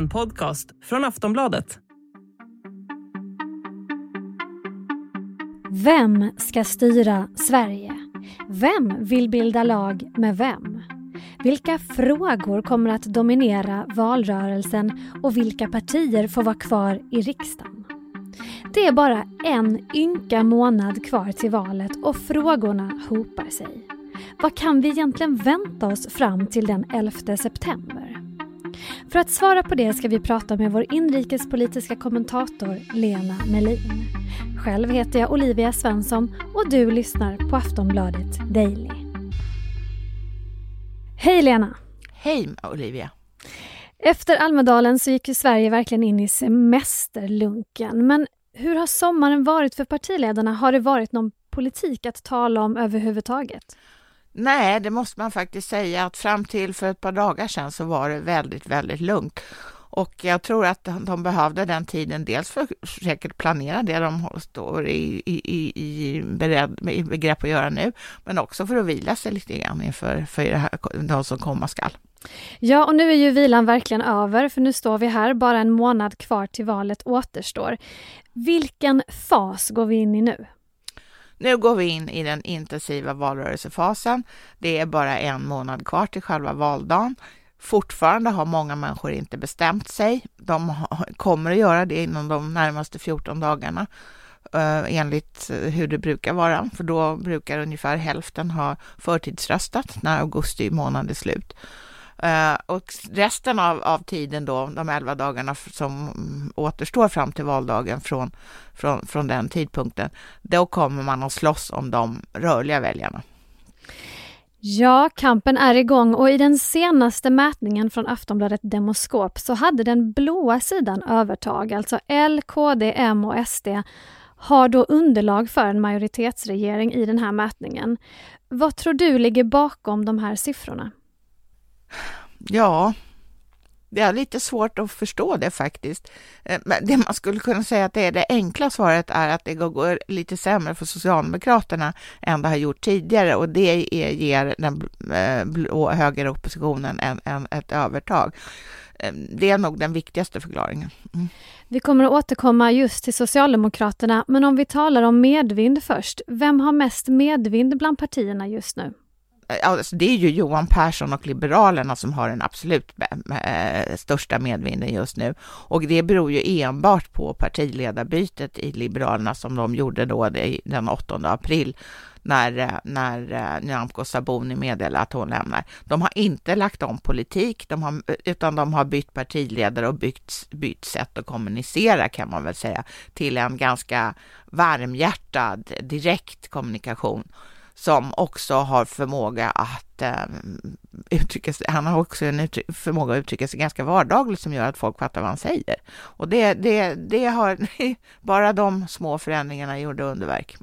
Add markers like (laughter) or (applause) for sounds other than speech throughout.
En podcast från Aftonbladet. Vem ska styra Sverige? Vem vill bilda lag med vem? Vilka frågor kommer att dominera valrörelsen och vilka partier får vara kvar i riksdagen? Det är bara en ynka månad kvar till valet och frågorna hopar sig. Vad kan vi egentligen vänta oss fram till den 11 september? För att svara på det ska vi prata med vår inrikespolitiska kommentator Lena Melin. Själv heter jag Olivia Svensson och du lyssnar på Aftonbladet Daily. Hej Lena! Hej Olivia! Efter Almedalen så gick ju Sverige verkligen in i semesterlunken. Men hur har sommaren varit för partiledarna? Har det varit någon politik att tala om överhuvudtaget? Nej, det måste man faktiskt säga att fram till för ett par dagar sedan så var det väldigt, väldigt lugnt. Och jag tror att de behövde den tiden, dels för att säkert planera det de står i, i, i, beredd, i begrepp att göra nu, men också för att vila sig lite grann inför för det här, de som komma skall. Ja, och nu är ju vilan verkligen över, för nu står vi här, bara en månad kvar till valet återstår. Vilken fas går vi in i nu? Nu går vi in i den intensiva valrörelsefasen. Det är bara en månad kvar till själva valdagen. Fortfarande har många människor inte bestämt sig. De kommer att göra det inom de närmaste 14 dagarna eh, enligt eh, hur det brukar vara, för då brukar ungefär hälften ha förtidsröstat när augusti månad är slut. Uh, och resten av, av tiden då, de elva dagarna som återstår fram till valdagen från, från, från den tidpunkten, då kommer man att slåss om de rörliga väljarna. Ja, kampen är igång och i den senaste mätningen från Aftonbladet Demoskop så hade den blåa sidan övertag, alltså L, KD, M och SD har då underlag för en majoritetsregering i den här mätningen. Vad tror du ligger bakom de här siffrorna? Ja, det är lite svårt att förstå det faktiskt. Eh, men det man skulle kunna säga att det är det enkla svaret är att det går lite sämre för Socialdemokraterna än det har gjort tidigare och det ger den eh, blå högeroppositionen en, en, ett övertag. Eh, det är nog den viktigaste förklaringen. Mm. Vi kommer att återkomma just till Socialdemokraterna, men om vi talar om medvind först. Vem har mest medvind bland partierna just nu? Eh, alltså det är ju Johan Persson och Liberalerna som har den absolut eh, största medvinden just nu. Och det beror ju enbart på partiledarbytet i Liberalerna som de gjorde då den 8 april när, eh, när Nyamko Sabuni meddelade att hon lämnar. De har inte lagt om politik, de har, utan de har bytt partiledare och bytt, bytt sätt att kommunicera kan man väl säga, till en ganska varmhjärtad direkt kommunikation som också har förmåga att eh, uttrycka sig, han har också en förmåga att uttrycka sig ganska vardagligt som gör att folk fattar vad han säger. Och det, det, det har, (laughs) bara de små förändringarna gjorde underverk.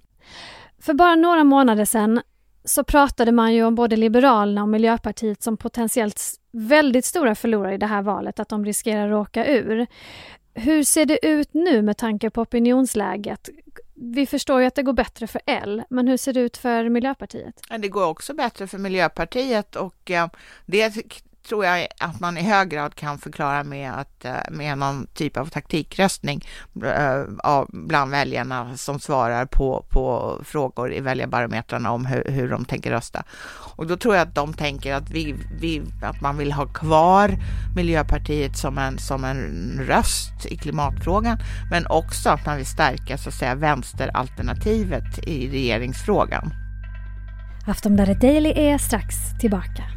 För bara några månader sedan så pratade man ju om både Liberalerna och Miljöpartiet som potentiellt väldigt stora förlorare i det här valet, att de riskerar att åka ur. Hur ser det ut nu med tanke på opinionsläget? Vi förstår ju att det går bättre för L, men hur ser det ut för Miljöpartiet? Det går också bättre för Miljöpartiet och eh, det tror jag att man i hög grad kan förklara med, att, eh, med någon typ av taktikröstning eh, bland väljarna som svarar på, på frågor i väljarbarometrarna om hur, hur de tänker rösta. Och då tror jag att de tänker att, vi, vi, att man vill ha kvar Miljöpartiet som en, som en röst i klimatfrågan, men också att man vill stärka så att säga vänsteralternativet i regeringsfrågan. Aftonbladet Daily är strax tillbaka.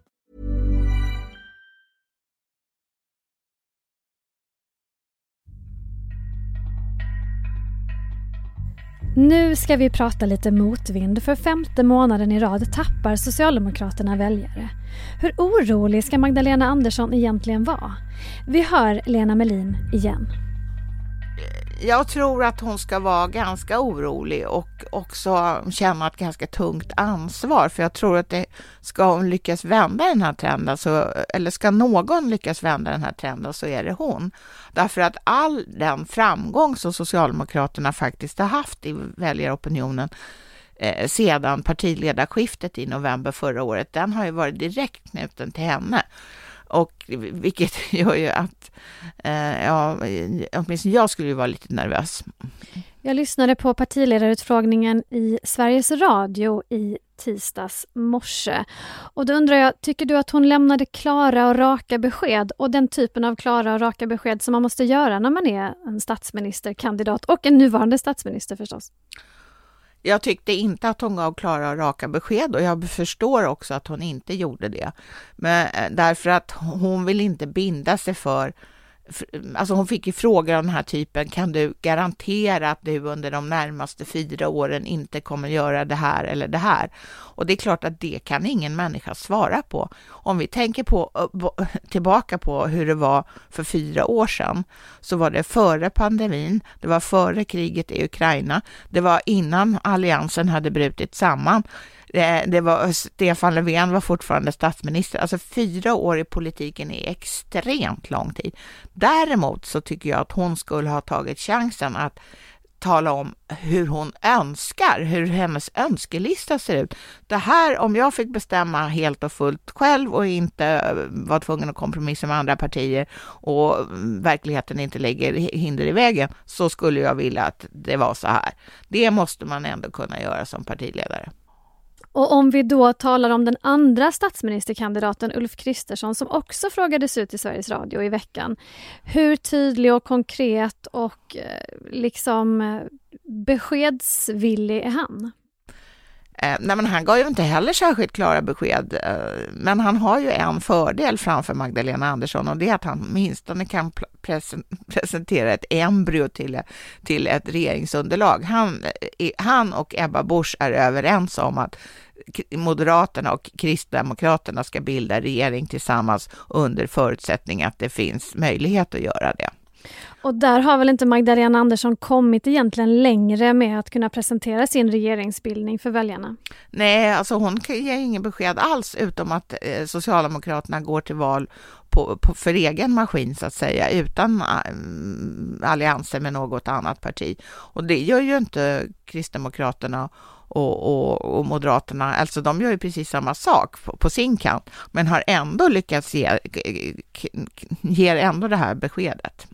Nu ska vi prata lite motvind. För femte månaden i rad tappar Socialdemokraterna väljare. Hur orolig ska Magdalena Andersson egentligen vara? Vi hör Lena Melin igen. Jag tror att hon ska vara ganska orolig och också känna ett ganska tungt ansvar, för jag tror att det ska hon lyckas vända den här trenden, så, eller ska någon lyckas vända den här trenden så är det hon. Därför att all den framgång som Socialdemokraterna faktiskt har haft i väljaropinionen eh, sedan partiledarskiftet i november förra året, den har ju varit direkt knuten till henne. Och vilket (laughs) gör ju att, eh, ja, åtminstone jag skulle ju vara lite nervös. Jag lyssnade på partiledarutfrågningen i Sveriges Radio i tisdags morse. Och då undrar jag, tycker du att hon lämnade klara och raka besked och den typen av klara och raka besked som man måste göra när man är en statsministerkandidat och en nuvarande statsminister förstås? Jag tyckte inte att hon gav klara och raka besked och jag förstår också att hon inte gjorde det. Men eh, därför att hon vill inte binda sig för Alltså hon fick ju frågor av den här typen, kan du garantera att du under de närmaste fyra åren inte kommer göra det här eller det här? Och det är klart att det kan ingen människa svara på. Om vi tänker på, (laughs) tillbaka på hur det var för fyra år sedan, så var det före pandemin, det var före kriget i Ukraina, det var innan alliansen hade brutit samman. Eh, det var, Stefan Löfven var fortfarande statsminister. Alltså fyra år i politiken är extremt lång tid. Däremot så tycker jag att hon skulle ha tagit chansen att tala om hur hon önskar, hur hennes önskelista ser ut. Det här, om jag fick bestämma helt och fullt själv och inte eh, var tvungen att kompromissa med andra partier och mm, verkligheten inte lägger hinder i vägen, så skulle jag vilja att det var så här. Det måste man ändå kunna göra som partiledare. Och om vi då talar om den andra statsministerkandidaten Ulf Kristersson som också frågades ut i Sveriges Radio i veckan. Hur tydlig och konkret och eh, liksom eh, beskedsvillig är han? Eh, nej, men han gav ju inte heller särskilt klara besked, eh, men han har ju en fördel framför Magdalena Andersson och det är att han åtminstone kan presentera ett embryo till, till ett regeringsunderlag. Han, eh, han och Ebba Busch är överens om att Moderaterna och Kristdemokraterna ska bilda regering tillsammans under förutsättning att det finns möjlighet att göra det. Och där har väl inte Magdalena Andersson kommit egentligen längre med att kunna presentera sin regeringsbildning för väljarna? Nej, alltså hon ger ingen besked alls utom att eh, Socialdemokraterna går till val på, på, för egen maskin så att säga, utan eh, allianser med något annat parti. Och det gör ju inte Kristdemokraterna och, och, och, Moderaterna, alltså de gör ju precis samma sak på, på, sin kant, men har ändå lyckats ge, ger ändå det här beskedet.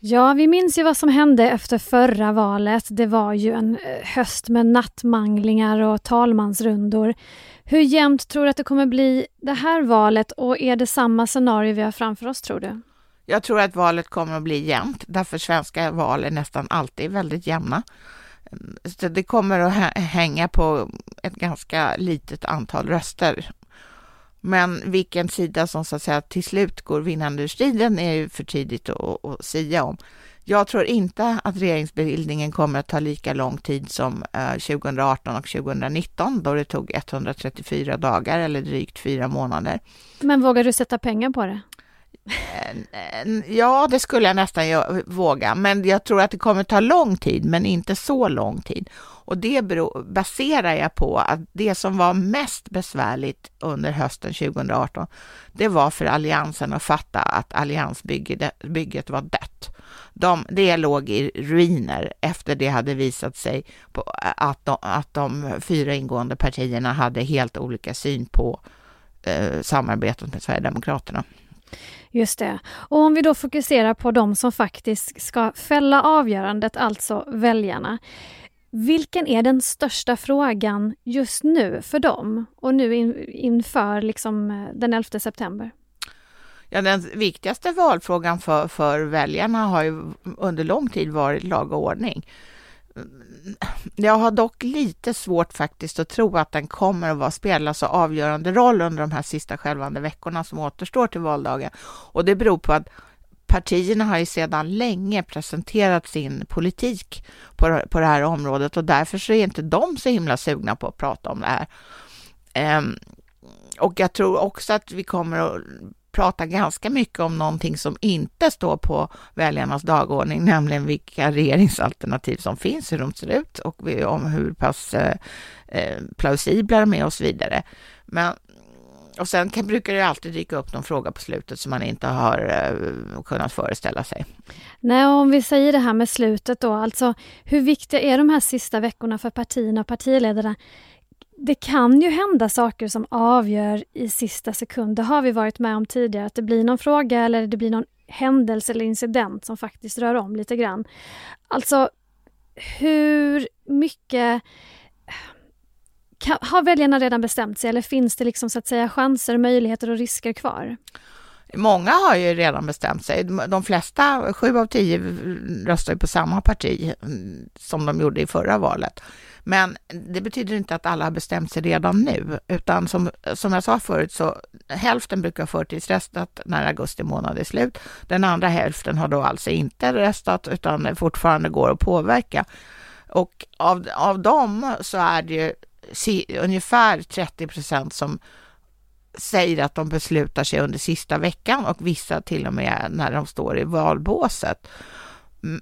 Ja, vi minns ju vad som hände efter förra valet. Det var ju en eh, höst med nattmanglingar och talmansrundor. Hur jämnt tror du att det kommer bli det här valet och är det samma scenario vi har framför oss tror du? Jag tror att valet kommer att bli jämnt, därför svenska val är nästan alltid väldigt jämna. Så det kommer att hänga på ett ganska litet antal röster. Men vilken sida som så att säga till slut går vinnande ur striden är ju för tidigt att, att sia om. Jag tror inte att regeringsbildningen kommer att ta lika lång tid som eh, 2018 och 2019 då det tog 134 dagar eller drygt fyra månader. Men vågar du sätta pengar på det? Eh, ja, det skulle jag nästan våga, men jag tror att det kommer ta lång tid, men inte så lång tid. Och det baserar jag på att det som var mest besvärligt under hösten 2018, det var för Alliansen att fatta att alliansbygget var dött. De, det låg i ruiner efter det hade visat sig på att, de, att de fyra ingående partierna hade helt olika syn på eh, samarbetet med Sverigedemokraterna. Just det. Och om vi då fokuserar på de som faktiskt ska fälla avgörandet, alltså väljarna. Vilken är den största frågan just nu för dem och nu in, inför liksom eh, den 11 september? Ja, den viktigaste valfrågan för, för väljarna har ju under lång tid varit lag och ordning. Jag har dock lite svårt faktiskt att tro att den kommer att vara spela så avgörande roll under de här sista skälvande veckorna som återstår till valdagen. Och det beror på att partierna har ju sedan länge presenterat sin politik på, på det här området och därför så är inte de så himla sugna på att prata om det här. Um, och jag tror också att vi kommer att pratar ganska mycket om någonting som inte står på väljarnas dagordning, nämligen vilka regeringsalternativ som finns, hur de ser ut och om hur pass eh, eh, plausibla de är och så vidare. Men och sen kan, brukar det alltid dyka upp någon fråga på slutet som man inte har eh, kunnat föreställa sig. Nej, om vi säger det här med slutet då, alltså hur viktiga är de här sista veckorna för partierna och partiledarna? Det kan ju hända saker som avgör i sista sekund. Det har vi varit med om tidigare, att det blir någon fråga eller det blir någon händelse eller incident som faktiskt rör om lite grann. Alltså, hur mycket har väljarna redan bestämt sig eller finns det liksom så att säga chanser, möjligheter och risker kvar? Många har ju redan bestämt sig. De flesta, sju av tio, röstar ju på samma parti mm, som de gjorde i förra valet. Men det betyder inte att alla har bestämt sig redan nu, utan som, som jag sa förut så hälften brukar ha förtidsröstat när augusti månad är slut. Den andra hälften har då alltså inte röstat utan fortfarande går att påverka. Och av, av dem så är det ju ungefär 30 procent som säger att de beslutar sig under sista veckan och vissa till och med när de står i valbåset. Mm,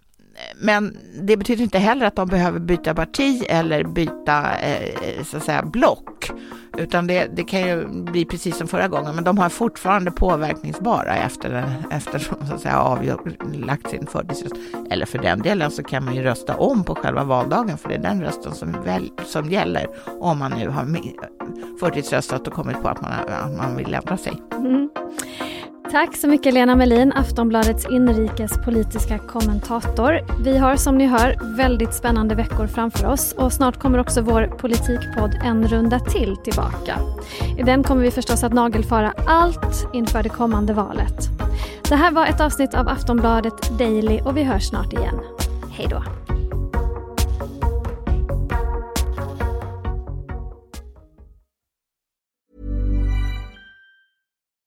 men det betyder inte heller att de behöver byta parti eller byta eh, så att säga block, utan det, det, kan ju bli precis som förra gången, men de har fortfarande påverkningsbara efter, efter så att säga avlagt sin förtidsröst. Eller för den delen så kan man ju rösta om på själva valdagen, för det är den rösten som, väl, som gäller om man nu har förtidsröstat och kommit på att man, att man vill ändra sig. Mm. Tack så mycket Lena Melin, Aftonbladets inrikespolitiska kommentator. Vi har som ni hör väldigt spännande veckor framför oss och snart kommer också vår politikpodd En runda till tillbaka. I den kommer vi förstås att nagelfara allt inför det kommande valet. Det här var ett avsnitt av Aftonbladet Daily och vi hörs snart igen. Hej då!